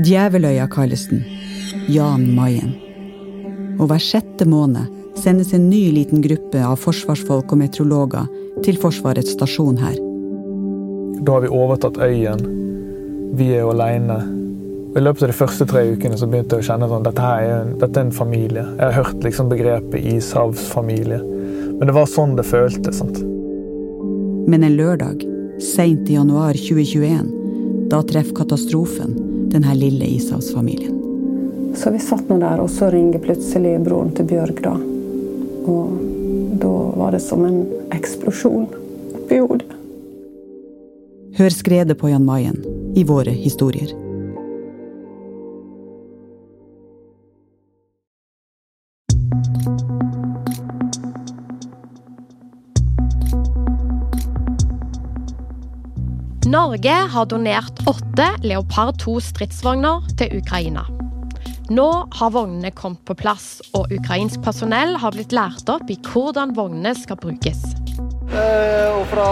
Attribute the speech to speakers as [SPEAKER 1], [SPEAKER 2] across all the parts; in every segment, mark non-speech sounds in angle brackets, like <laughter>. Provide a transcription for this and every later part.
[SPEAKER 1] Djeveløya kalles den. Jan Mayen. Og hver sjette måned sendes en ny liten gruppe av forsvarsfolk og meteorologer til Forsvarets stasjon her.
[SPEAKER 2] Da har vi overtatt øyen. Vi er jo aleine. I løpet av de første tre ukene så begynte jeg å kjenne at dette, er en, dette er en familie. Jeg har hørt liksom begrepet ishavsfamilie. Men det var sånn det føltes. sant?
[SPEAKER 1] Men en lørdag, seint i januar 2021, da treffer katastrofen denne lille ishavsfamilien.
[SPEAKER 3] Så vi satt nå der, og så ringer plutselig broren til Bjørg, da. Og da var det som en eksplosjon oppi hodet.
[SPEAKER 1] Hør skredet på Jan Mayen i våre historier.
[SPEAKER 4] Norge har donert åtte Leopard 2 stridsvogner til Ukraina. Nå har vognene kommet på plass, og ukrainsk personell har blitt lært opp i hvordan vognene skal brukes.
[SPEAKER 5] Eh, og fra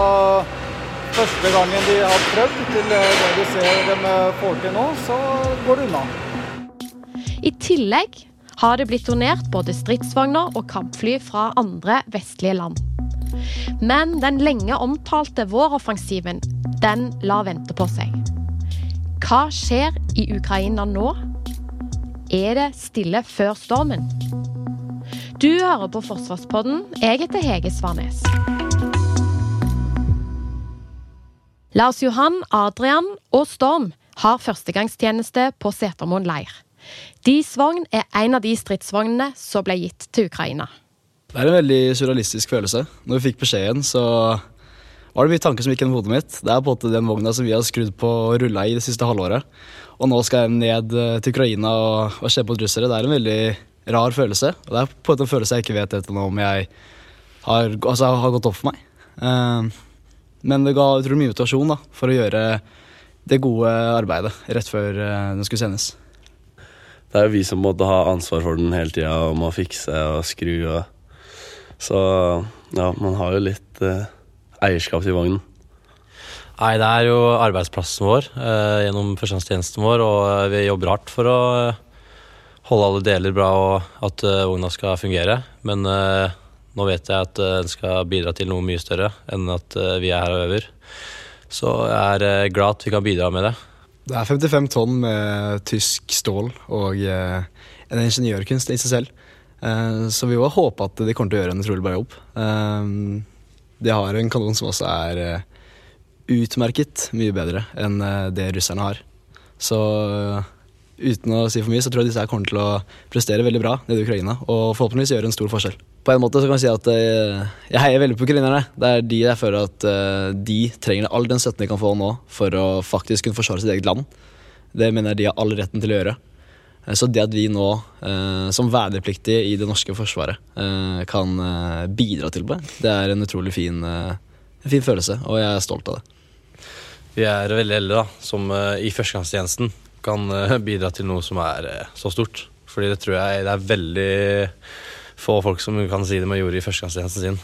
[SPEAKER 5] første gangen de har prøvd, til det du ser dem eh, får til nå, så går det unna.
[SPEAKER 4] I tillegg har det blitt donert både stridsvogner og kampfly fra andre vestlige land. Men den lenge omtalte våroffensiven, den lar vente på seg. Hva skjer i Ukraina nå? Er det stille før stormen? Du hører på Forsvarspodden. Jeg heter Hege Svarnes. Lars Johan, Adrian og Storm har førstegangstjeneste på Setermoen leir. Deres vogn er en av de stridsvognene som ble gitt til Ukraina.
[SPEAKER 6] Det er en veldig surrealistisk følelse. Når vi fikk beskjeden, så var det mye tanker som gikk gjennom hodet mitt. Det er på en måte den vogna som vi har skrudd på og rulla i det siste halvåret. Og nå skal jeg ned eh, til Ukraina og, og se på russere. Det er en veldig rar følelse. Og det er på en måte en følelse jeg ikke vet etter nå om jeg har, altså, har gått opp for meg. Uh, men det ga utrolig mye motivasjon da, for å gjøre det gode arbeidet rett før uh, den skulle sendes.
[SPEAKER 7] Det er jo vi som måtte ha ansvar for den hele tida og må fikse og skru. og så ja, man har jo litt eh, eierskap til vognen.
[SPEAKER 8] Nei, det er jo arbeidsplassen vår eh, gjennom førstegangstjenesten vår, og eh, vi jobber hardt for å eh, holde alle deler bra og at eh, vogna skal fungere. Men eh, nå vet jeg at den skal bidra til noe mye større enn at vi er her og øver. Så jeg er glad at vi kan bidra med det.
[SPEAKER 6] Det er 55 tonn med tysk stål og en ingeniørkunst i seg selv. Eh, så vi har håpe at de kommer til å gjøre en utrolig bra jobb. Eh, de har en kanon som også er eh, utmerket mye bedre enn det russerne har. Så uten å si for mye, så tror jeg disse her kommer til å prestere veldig bra nede i Ukraina. Og forhåpentligvis gjøre en stor forskjell. På en måte så kan jeg si at jeg heier veldig på ukrainerne. Det er de jeg føler at de trenger all den støtten de kan få nå for å faktisk kunne forsvare sitt eget land. Det mener jeg de har all retten til å gjøre. Eh, så det at vi nå, eh, som vernepliktige i det norske forsvaret, eh, kan bidra til det, det er en utrolig fin, fin følelse, og jeg er stolt av det.
[SPEAKER 8] Vi er veldig heldige da, som i førstegangstjenesten kan bidra til noe som er så stort. Fordi det tror jeg det er veldig få folk som kan si det man gjorde i førstegangstjenesten sin.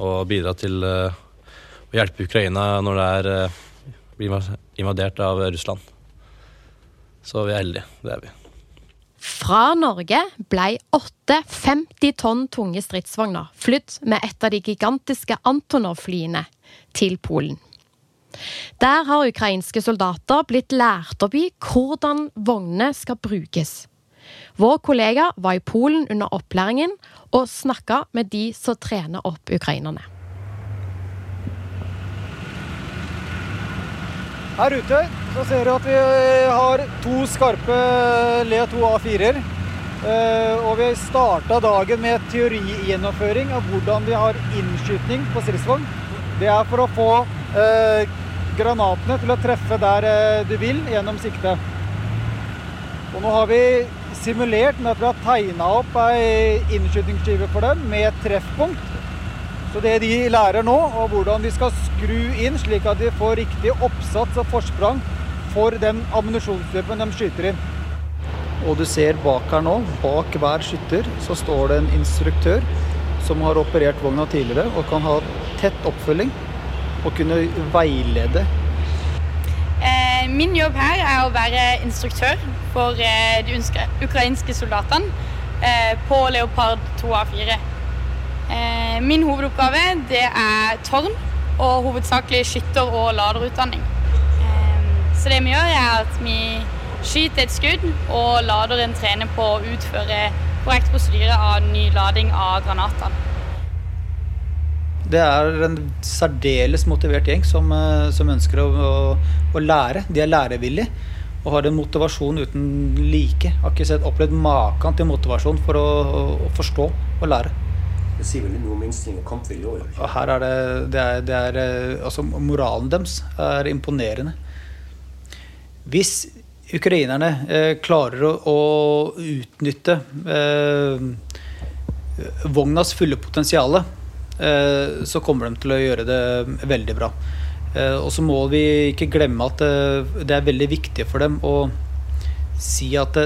[SPEAKER 8] Og bidra til å hjelpe Ukraina når det er invadert av Russland. Så vi er heldige. Det er vi.
[SPEAKER 4] Fra Norge ble åtte 50 tonn tunge stridsvogner flydd med et av de gigantiske Antonov-flyene til Polen. Der har ukrainske soldater blitt lært opp i hvordan vognene skal brukes. Vår kollega var i Polen under opplæringen og snakka med de som trener opp ukrainerne.
[SPEAKER 5] Her ute så ser du at vi eh, har to skarpe Le 2 A4-er. Eh, og vi starta dagen med teorigjennomføring av hvordan vi har innskytning på stridsvogn. Det er for å få eh, granatene til å treffe der du vil gjennom siktet. Og nå har vi simulert med at vi har tegna opp ei innskytningsskive for dem med treffpunkt. Så det de lærer nå, og hvordan de skal skru inn slik at de får riktig oppsats og forsprang for den ammunisjonsløpen de skyter inn. Og du ser bak her nå, bak hver skytter, så står det en instruktør som har operert vogna tidligere og kan ha tett oppfølging og kunne veilede.
[SPEAKER 9] Eh, min jobb her er å være instruktør for eh, de ukrainske soldatene eh, på Leopard 2A4. Eh, min hovedoppgave det er tårn og hovedsakelig skytter- og laderutdanning. Så det vi gjør, er at vi skyter et skudd, og laderen trener på å utføre korrekt prosedyre av ny lading av granatene.
[SPEAKER 5] Det er en særdeles motivert gjeng som, eh, som ønsker å, å, å, lære. De er lærevillige og har en motivasjon uten like. Har ikke sett, opplevd maken til motivasjon for å, å, forstå og lære.
[SPEAKER 10] Det sier vel noe om innstilling og kampvilje òg?
[SPEAKER 5] Og her er det, det, er, det er, eh, altså Moralen deres er imponerende. Hvis ukrainerne eh, klarer å, å utnytte eh, vognas fulle potensial Eh, så kommer de til å gjøre det veldig bra. Eh, og så må vi ikke glemme at eh, det er veldig viktig for dem å si at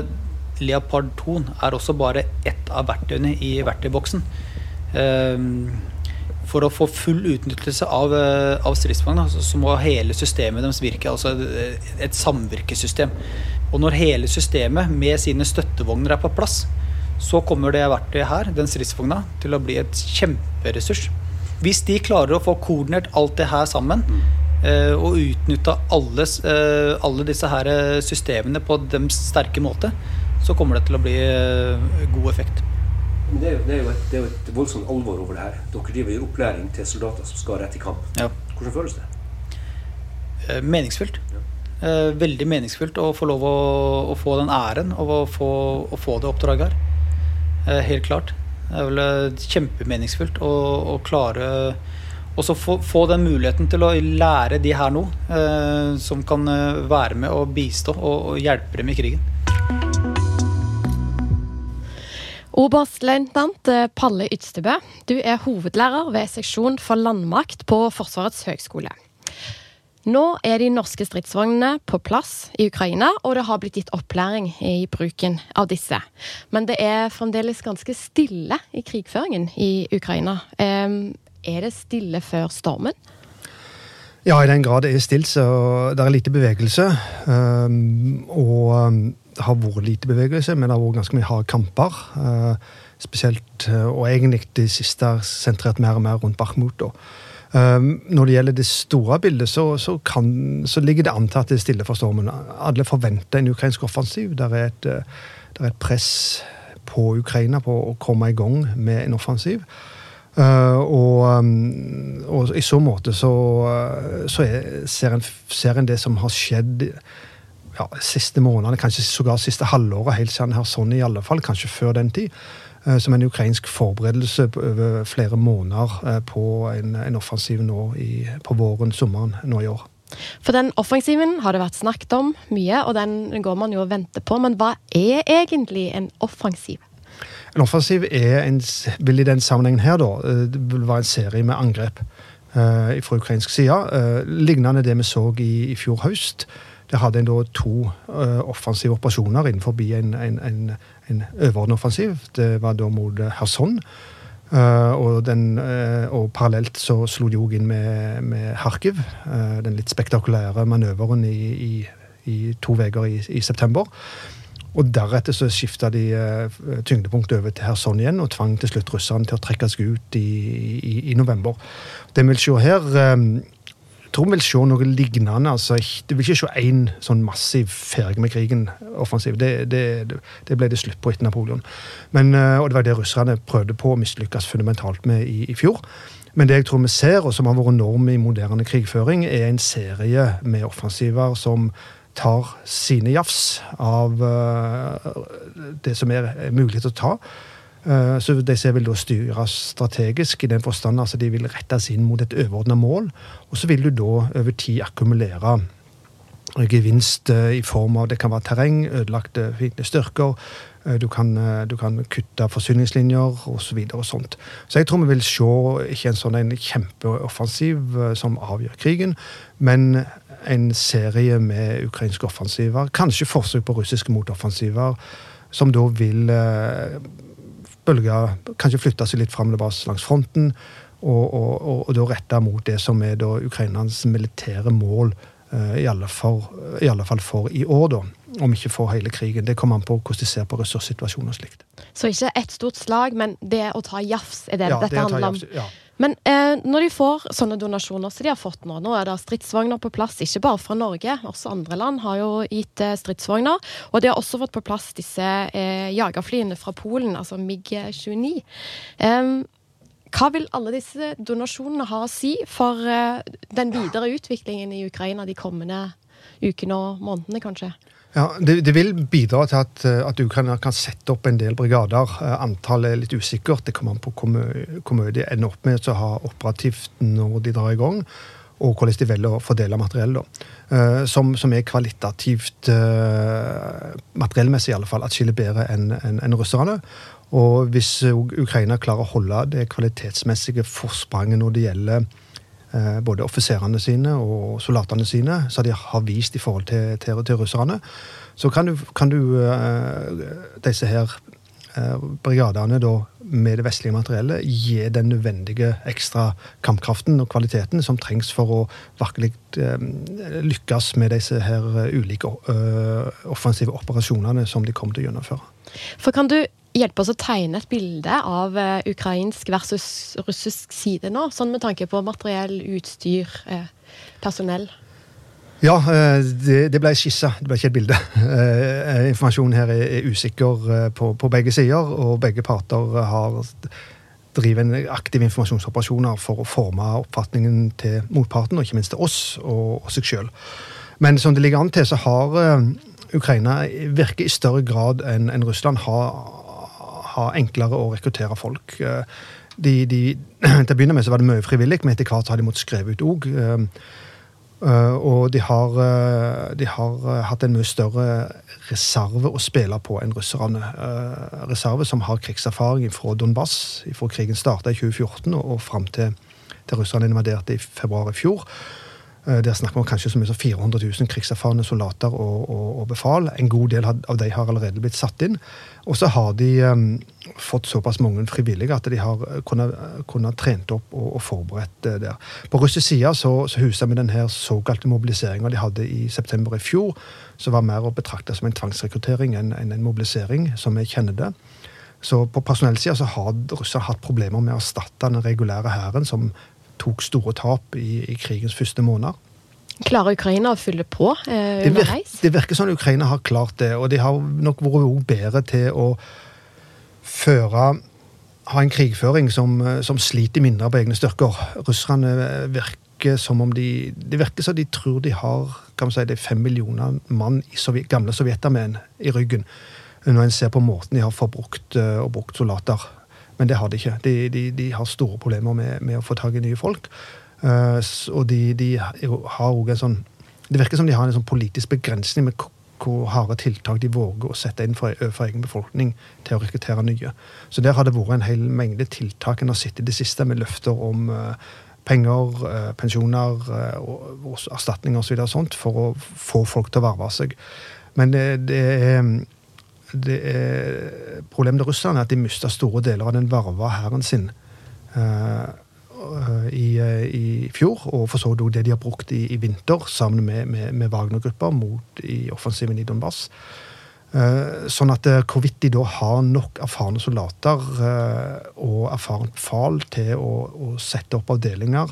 [SPEAKER 5] Leopard 2 er også bare ett av verktøyene i verktøyboksen. For å få full utnyttelse av, av stridsvogna så må hele systemet deres virke. Altså et samvirkesystem. Og når hele systemet med sine støttevogner er på plass, så kommer det verktøyet her, den stridsvogna, til å bli et kjemperessurs. Hvis de klarer å få koordinert alt det her sammen, eh, og utnytta alle, eh, alle, disse her systemene på deres sterke måte, så kommer det til å bli eh, god effekt.
[SPEAKER 10] Det er, jo, det, er et, det er, jo, et, voldsomt alvor over det her. Dere driver opplæring til soldater som skal rett i kamp.
[SPEAKER 5] Ja.
[SPEAKER 10] Hvordan føles det?
[SPEAKER 5] Meningsfylt. Ja. Veldig meningsfylt å få lov å, å få den æren av å få, å få det oppdraget her. Eh, helt klart. Det er vel kjempemeningsfylt å, å klare og få, få, den muligheten til å lære de her nå, eh, som kan eh, være med og bistå og, og hjelpe dem i krigen.
[SPEAKER 4] Oberstløytnant Palle Ydstebø, du er hovedlærer ved seksjon for landmakt på Forsvarets høgskole. Nå er de norske stridsvognene på plass i Ukraina, og det har blitt gitt opplæring i bruken av disse. Men det er fremdeles ganske stille i krigføringen i Ukraina. Er det stille før stormen?
[SPEAKER 11] Ja, i den grad det er stilt, så det er lite bevegelse. Og det har vært lite bevegelse, men det har vært ganske mye harde kamper. Spesielt, og egentlig de siste sentrert mer og mer rundt Bakhmut. Um, når det gjelder det store bildet, så, så, kan, så, ligger det an til at det er stille for stormen. Alle forventer en ukrainsk offensiv. Det er, et, eh, det er et press på Ukraina på å komme i gang med en offensiv. Uh, og, og, i så måte så, så er, ser, en, ser, en, det som har skjedd ja, siste månedene, kanskje sågar siste halvåret, helt siden her sånn i alle fall, kanskje før den tid. Eh, som en ukrainsk forberedelse over flere måneder eh, på en, en offensiv nå i, på våren, sommeren nå i år.
[SPEAKER 4] For den offensiven har det vært snakket om mye, og den går man jo og venter på. Men hva er egentlig en offensiv?
[SPEAKER 11] En offensiv er en, vil i den sammenhengen her da, eh, det vil være en serie med angrep fra ukrainsk side. Lignende det vi så i, i fjor høst. Der hadde en da to uh, offensive operasjoner innenfor en, en, en, en overordnet offensiv. Det var da mot Kherson. Uh, og, den, uh, og, parallelt så slo de òg inn med, med Kharkiv. Uh, den litt spektakulære manøveren i, i, i to uker i, i, september. Og deretter så skifta de tyngdepunktet over til Kherson igjen, og tvang til slutt russerne til å trekke seg ut i november. Det vi vil se her, tror vi vil se noe lignende. altså Du vil ikke se én sånn massiv ferdig med krigen-offensiv. Det, det, det, ble det slutt på etter Napoleon. Men, eh, og det var det russerne prøvde på å mislykkes fundamentalt med i, i, fjor. Men det jeg tror vi ser, og som har vært norm i moderne krigføring, er en serie med offensiver som tar sine jafs av uh, det som er mulig å ta. Eh, så disse vil da styres strategisk i den forstand altså de vil rettes inn mot et overordna mål. Og så vil du da over tid akkumulere gevinst eh, i form av det kan være terreng, ødelagte styrker. Eh, du kan, du kan kutte forsyningslinjer osv. Så, videre og sånt. så jeg tror vi vil se ikke en sånn en kjempeoffensiv som avgjør krigen, men en serie med ukrainske offensiver. Kanskje forsøk på russiske motoffensiver, som da vil bølger kanskje flytta seg litt fram langs fronten, og, og, og, og da retta mot det som er da Ukrainas militære mål Eh, I alle, for, I alle fall for i år, da. Om ikke for hele krigen. Det kommer an på hvordan de ser på ressurssituasjonen og slikt.
[SPEAKER 4] Så ikke ett stort slag, men det å ta jafs er det
[SPEAKER 11] Ja,
[SPEAKER 4] dette
[SPEAKER 11] det
[SPEAKER 4] handler om.
[SPEAKER 11] ja.
[SPEAKER 4] Men eh, når de får sånne donasjoner som de har fått nå, nå er det stridsvogner på plass, ikke bare fra Norge, også andre land har jo gitt eh, stridsvogner. Og de har også fått på plass disse eh, jagerflyene fra Polen, altså MiG-29. Em, hva vil alle disse donasjonene ha å si for eh, den videre utviklingen i Ukraina de kommende ukene og månedene, kanskje?
[SPEAKER 11] Ja, det, det vil bidra til at, eh, at Ukraina kan sette opp en del brigader. Eh, Antallet er litt usikkert. Det kommer an på hvor mye, de ender opp med å ha operativt når de drar i gang, og hvordan de velger å fordele materiell. Eh, Som, som er kvalitativt, materiellmessig i alle fall, atskillig bedre enn en, en russerne. Og hvis Ukraina klarer å holde det kvalitetsmessige forspranget når det gjelder både offiserene sine og soldatene sine, som de har vist i forhold til, til, til russerne, så kan du, kan du eh, disse her eh, brigadene da, med det vestlige materiellet gi den nødvendige ekstra kampkraften og kvaliteten som trengs for å virkelig eh, lykkes med disse her eh, ulike eh, offensive operasjonene som de kommer til å gjennomføre.
[SPEAKER 4] For kan du hjelpe oss å tegne et bilde av eh, ukrainsk versus russisk side nå? Sånn med tanke på materiell, utstyr, eh, personell.
[SPEAKER 11] Ja, eh, det, ble skissa, det ble ikke et bilde. <laughs> Informasjonen her er, er usikker på, begge sider, og begge parter har driver en aktiv informasjonsoperasjoner for å forme oppfatningen til motparten, og ikke minst til oss og, og seg sjøl. Men som det ligger an til, så har Ukraina virker i større grad enn Russland har, har enklere å rekruttere folk. Eh, De, de, <clears throat> til å begynne med så var det mye frivillig, men etter hvert har de måttet skrive ut òg. Uh, og de har, de har hatt en mye større reserve å spille på enn russerne. reserve som har krigserfaring fra Donbass, fra krigen starta i 2014 og, og fram til, til russerne invaderte i februar i fjor. Der snakker vi kanskje så mye som 400 000 krigserfarne soldater og, og, og befal. En god del av de har allerede blitt satt inn. Og så har de um, fått såpass mange frivillige at de har kunnet, kunnet trent opp og, og forberedt uh, der. På russisk side så, så huset vi den såkalte mobiliseringa de hadde i september i fjor, som var mer å betrakte som en tvangsrekruttering enn en, en mobilisering, som vi kjenner det. Så på personellsida så har russerne hatt problemer med å erstatte den regulære hæren, som tok store tap i, i krigens første måneder.
[SPEAKER 4] Klarer Ukraina å fylle på eh,
[SPEAKER 11] Det, vir det virker som Ukraina har klart det, og de har nok vært bedre til å føre ha en krigføring som, eh, som sliter mindre på egne styrker. Russerne virker som om de Det virker som de tror de har kan man si, det er fem millioner mann i Sovjet, gamle sovjetarmeen i ryggen. Når en ser på måten de har forbrukt eh, og brukt soldater. Men det har de ikke. De, de, de har store problemer med, med, å få tak i nye folk. Uh, og de, de har òg en sånn Det virker som de har en sånn politisk begrensning med hvor- harde tiltak de våger å sette inn for, for egen befolkning til å rekruttere nye. Så der har det vært en hel mengde tiltak en har sett i det siste, med løfter om uh, penger, uh, pensjoner uh, og, og erstatninger osv. for å få folk til å verve seg. Men det, det er det er, problemet til Russland er at de mista store deler av den varva hæren sin uh, i, uh, i fjor, og for så vidt det de har brukt i, i vinter sammen med, med, med Wagner-grupper mot i offensiven i Donbass. Sånn at hvorvidt de da har nok erfarne soldater og erfarent befal til å, å sette opp avdelinger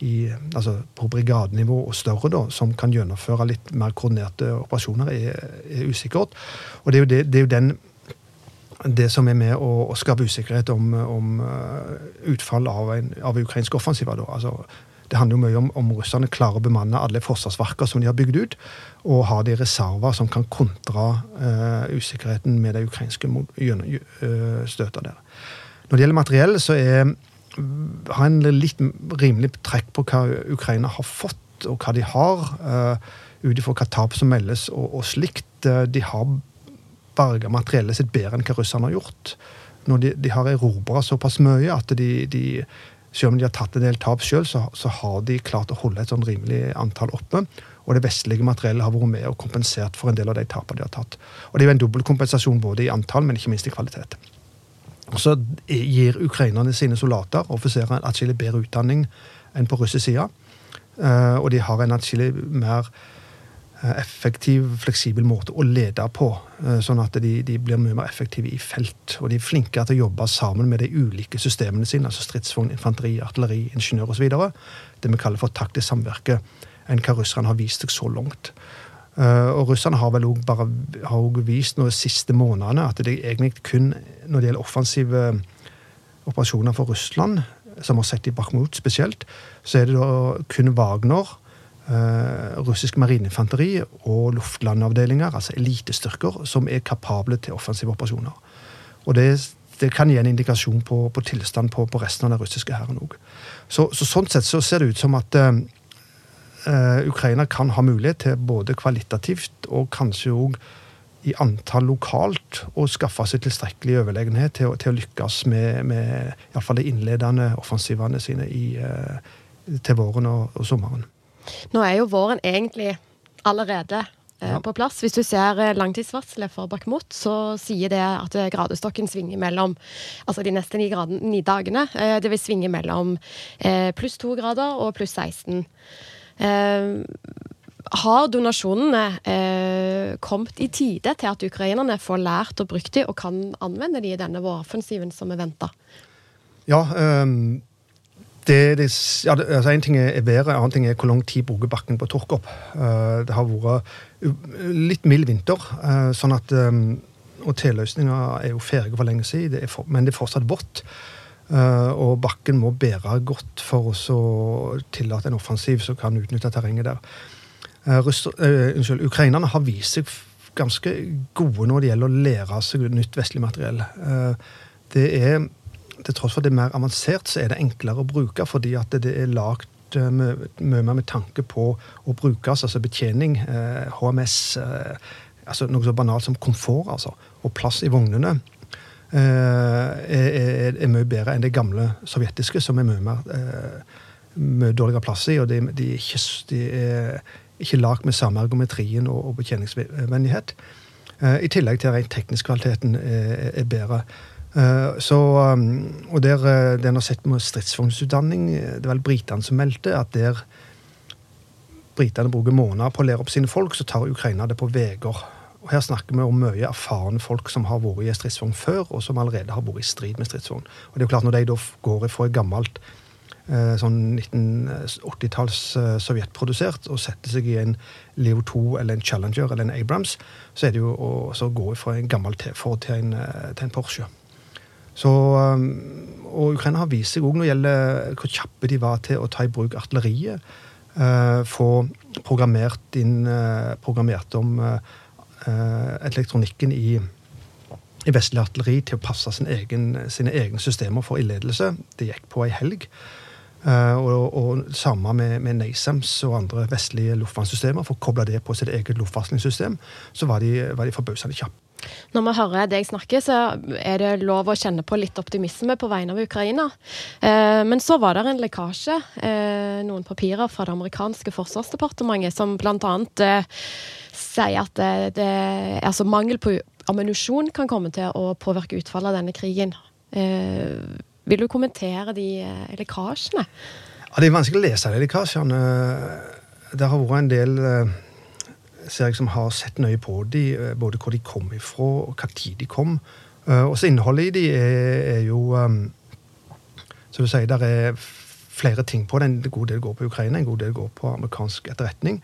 [SPEAKER 11] i, altså på brigadenivå og større, da, som kan gjennomføre litt mer koordinerte operasjoner, er, er usikkert. Og det er jo, det, det er jo den det som er med å, å skape usikkerhet om, om uh, utfall av en av ukrainsk offensiv. Da. Altså, det handler jo mye om om russerne klarer å bemanne alle forsvarsverker som de har bygd ut, og har de reserver som kan kontra uh, usikkerheten med det ukrainske uh, støtet der. Når det gjelder materiell, så er har en litt rimelig trekk på hva Ukraina har fått, og hva de har, uh, ut ifra hva tap som meldes og, og slikt. Uh, de har berga materiellet sitt bedre enn hva russerne har gjort. Når de, de har erobra såpass mye at de, de selv om de har tatt en del tap sjøl, så, så har de klart å holde et sånn rimelig antall oppe. Og det vestlige materiellet har vært med og kompensert for en del av de tapene de har tatt. Og det er jo en dobbeltkompensasjon både i antall, men ikke minst i kvalitet. Og så gir ukrainerne sine soldater en atskillig bedre utdanning enn på russisk side. Eh, og de har en atskillig mer eh, effektiv, fleksibel måte å lede på. eh, Sånn at de, de blir mye mer effektive i felt. Og de er flinkere til å jobbe sammen med de ulike systemene sine, altså stridsvogn, infanteri, artilleri, ingeniør osv. Det vi kaller for taktisk samvirke, enn hva russerne har vist seg så langt. Eh, og russerne har vel også bare har vist nå de siste månedene at det egentlig kun når det gjelder offensive operasjoner for Russland, som har sett i Bakhmut spesielt, så er det da kun Wagner, eh, russisk marineinfanteri og luftlandavdelinger, altså elitestyrker, som er kapable til offensive operasjoner. Og det, det kan gi en indikasjon på, på tilstand på, på resten av den russiske hæren òg. Så, så sånn sett så ser det ut som at eh, eh, Ukraina kan ha mulighet til både kvalitativt og kanskje òg i antall lokalt å skaffe seg tilstrekkelig overlegenhet til, til å lykkes med, med i alle fall de innledende offensivene sine i, eh, til våren og, og sommeren.
[SPEAKER 4] Nå er jo våren egentlig allerede eh, på plass. Hvis du ser eh, langtidsvarselet for Bakhmut, så sier det at eh, gradestokken svinger mellom Altså de neste ni, graden, ni dagene. Eh, det vil svinge mellom eh, pluss to grader og pluss 16. Eh, har donasjonene eh, kommet i tide til at ukrainerne får lært og brukt de, og kan anvende de i denne våroffensiven som er venta?
[SPEAKER 11] Ja, ehm, det, det, ja det, altså En ting er været, en annen ting er hvor lang tid bruker bakken på å tørke opp. Uh, det har vært litt mild vinter, uh, sånn at um, og T-løsninga er jo ferdig for lenge siden, det for, men det er fortsatt vått. Eh, og bakken må bære godt for å tillate en offensiv som kan utnytte terrenget der. Eh, Russ, eh, unnskyld, Ukrainerne har vist seg ganske gode når det gjelder å lære seg nytt vestlig materiell. Det er, til tross for at det er mer avansert, så er det enklere å bruke fordi at det er lagd mye mer med tanke på å brukes, altså betjening, eh, HMS, altså noe så banalt som komfort, altså, og plass i vognene. Eh, Er, er, mye bedre enn det gamle sovjetiske, som er mye mer eh, mye dårligere plass i. og De, de, er, ikke, de er ikke lagd med samme ergometrien og, og betjeningsvennlighet. Eh, I tillegg til rent teknisk kvaliteten er, er bedre. Så, um, og der, eh, en har sett med stridsvognsutdanning, eh, det er vel britene som meldte at der britene bruker måneder på å lære opp sine folk, så tar Ukraina det på uker. Og Her snakker vi om mye erfarne folk som har vært i en stridsvogn før, og som allerede har vært i strid med stridsvogn. Og det er jo klart Når de da går fra et gammelt eh, sånn 1980-talls eh, sovjetprodusert og setter seg i en Leo 2 eller en Challenger eller en Abrams, så er det jo å gå fra en gammel T-Ford til, en, eh, til en Porsche. Så, og Ukraina har vist seg òg når det gjelder hvor kjappe de var til å ta i bruk artilleriet. få programmert inn Programmert om elektronikken i, i vestlig artilleri til å passe sin egen, sine egne systemer for ildledelse. Det gikk på ei helg. Eh, og, og samme med, med NASAMS og andre vestlige luftfartssystemer. For å koble det på sitt eget luftvarslingssystem, så var de, var de forbausende kjappe.
[SPEAKER 4] Når vi hører deg snakke, så er det lov å kjenne på litt optimisme på vegne av Ukraina. Eh, men så var det en lekkasje, eh, noen papirer fra det amerikanske forsvarsdepartementet, som bl.a. Sier at det, det, altså mangel på ammunisjon kan komme til å påvirke utfallet av denne krigen. Vil du kommentere de eh, lekkasjene?
[SPEAKER 11] Ja, Det er vanskelig å lese de lekkasjene. Det har vært en del eh, ser jeg som har sett nøye på de, eh, både hvor de kom ifra og hva tid de kom. Og så innholdet i de er, er jo um, Som du sier, der er flere ting på det. En god del går på Ukraina, en god del går på amerikansk etterretning.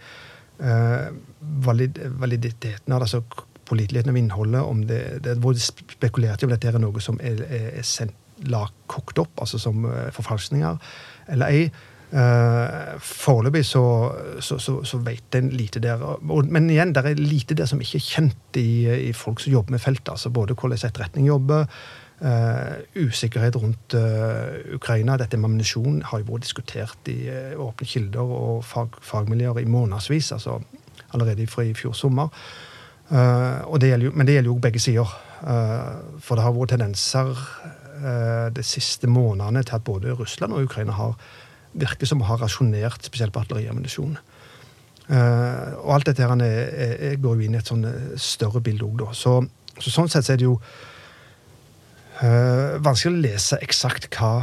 [SPEAKER 11] Valid, validiteten av det, altså påliteligheten av innholdet, om det, det er spekulert i om dette er noe som er, er, er sendt, la, kokt opp, altså som eh, forfalskninger, eller ei. Uh, Foreløpig så, så, så, så vet en lite der. Men igjen, det er lite der som ikke er kjent i, i folk som jobber med feltet. altså Både hvordan etterretning jobber, uh, usikkerhet rundt uh, Ukraina. Dette med ammunisjon har jo vært diskutert i eh, åpne kilder og fag, fagmiljøer i månedsvis. altså Allerede fra i fjor sommer. Eh, det jo, men det gjelder jo begge sider. Eh, for det har vært tendenser eh, de siste månedene til at både Russland og Ukraina har virker som å ha rasjonert spesielt på artilleriammunisjon. Eh, og alt dette her er, er, er, går jo inn i et sånn eh, større bilde òg, da. Så, så sånn sett så er det jo eh, vanskelig å lese eksakt hva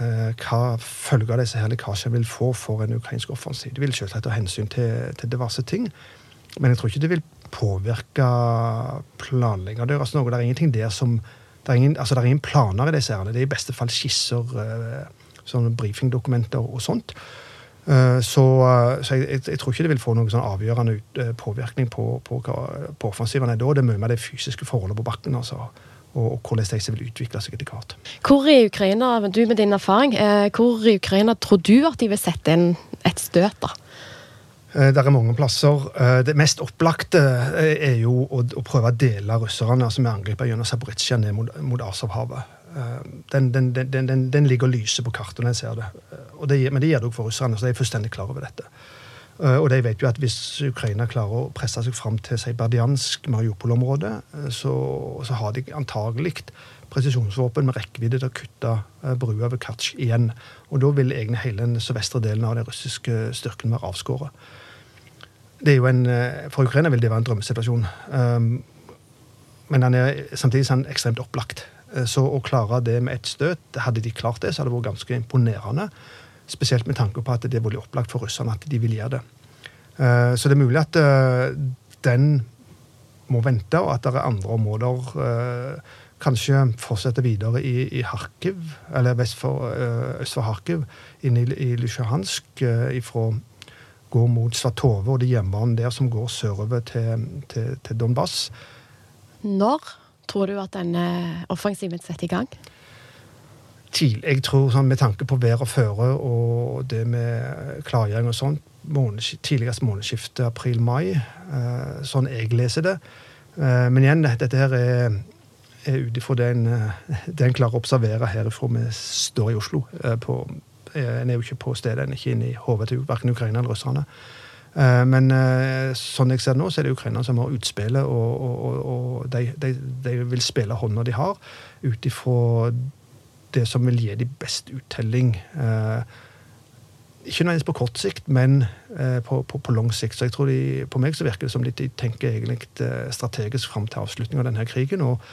[SPEAKER 11] eh, hva følger disse her lekkasjene vil få for en ukrainsk offensiv. Det vil selvsagt ta hensyn til, til diverse ting, men jeg tror ikke det vil påvirke planlegginga deres noe. Det er ingenting der som det er, ingen, altså det er ingen planer i disse ærene. Det er i beste fall skisser, eh, sånne brifingdokumenter og sånt. Eh, så, eh, så jeg, jeg, tror ikke det vil få noen sånn avgjørende påvirkning på, på, på offensiven. Da det er mye med det fysiske forholdet på bakken. altså og, hvordan disse vil utvikle seg etter hvert.
[SPEAKER 4] Hvor i Ukraina, du med din erfaring, hvor i Ukraina tror du at de vil sette inn et støt? da?
[SPEAKER 11] Eh, det er mange plasser. Eh, det mest opplagte eh, er jo å, prøve å dele russerne altså er angriper gjennom Zaporizjzja ned mot, mot Azovhavet. Den, den, den, den, ligger og lyser på kartet når en ser det. det. Men det gjør det òg for russerne, så de er fullstendig klar over dette. Og de vet jo at hvis Ukraina klarer å presse seg fram til si, Berdiansk, Mariupol-området, så, så, har de antagelig presisjonsvåpen med rekkevidde til å kutte brua ved Katsj igjen. Og da vil egentlig hele den sørvestre delen av den russiske styrken være avskåret det er jo en, eh, For Ukraina vil det være en drømmesituasjon. Um, men den er samtidig sånn ekstremt opplagt. Eh, så å klare det med ett støt, hadde de klart det, så hadde det vært ganske imponerende. Spesielt med tanke på at det er veldig opplagt for russerne at de vil gjøre det. Uh, så det er mulig at den må vente, og at det er andre områder Kanskje fortsette videre i, i Harkiv, eller vest for, øst for Harkiv, inn i, i Lysjahansk fra går mot Svatove og det hjemmebanen der som går sørover til, til, til Donbass.
[SPEAKER 4] Når tror du at denne offensiven setter i gang?
[SPEAKER 11] Tidlig, jeg tror sånn, Med tanke på vær og føre og det med klargjøring og sånt, måneds, tidligst månedsskiftet april-mai, eh, sånn jeg leser det. Eh, men igjen, dette her er, er ut ifra det, en klarer å observere herifra vi står i Oslo eh, på, Eh, en er jo ikke på stedet, en er ikke inne i hodet til verken Ukraina eller russerne. Eh, men eh, sånn jeg ser det nå, så er det Ukraina som har utspillet, og, og, og de, de, de, vil spille hånda de har, ut ifra det som vil gi de best uttelling. Ikke nødvendigvis på kort sikt, men på, på, på, lang sikt. Så jeg tror de, På meg så virker det som de tenker egentlig strategisk fram til avslutningen av denne krigen, og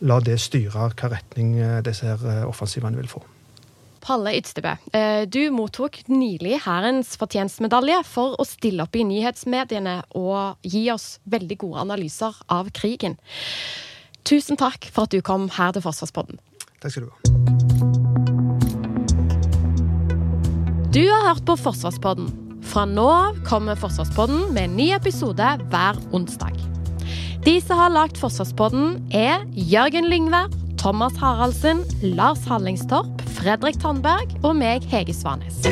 [SPEAKER 11] la det styre hva retning disse her offensivene vil få.
[SPEAKER 4] Palle Ydstebø, eh, du mottok nylig Hærens fortjenstmedalje for å stille opp i nyhetsmediene og gi oss veldig gode analyser av krigen. Tusen takk for at du kom her til Forsvarspodden.
[SPEAKER 11] Takk skal du ha.
[SPEAKER 4] Du har hørt på Forsvarspodden. Fra nå av kommer Forsvarspodden med en ny episode hver onsdag. De som har lagd Forsvarspodden, er Jørgen Lyngvær, Thomas Haraldsen, Lars Hallingstorp, Fredrik Tandberg og meg, Hege Svanes.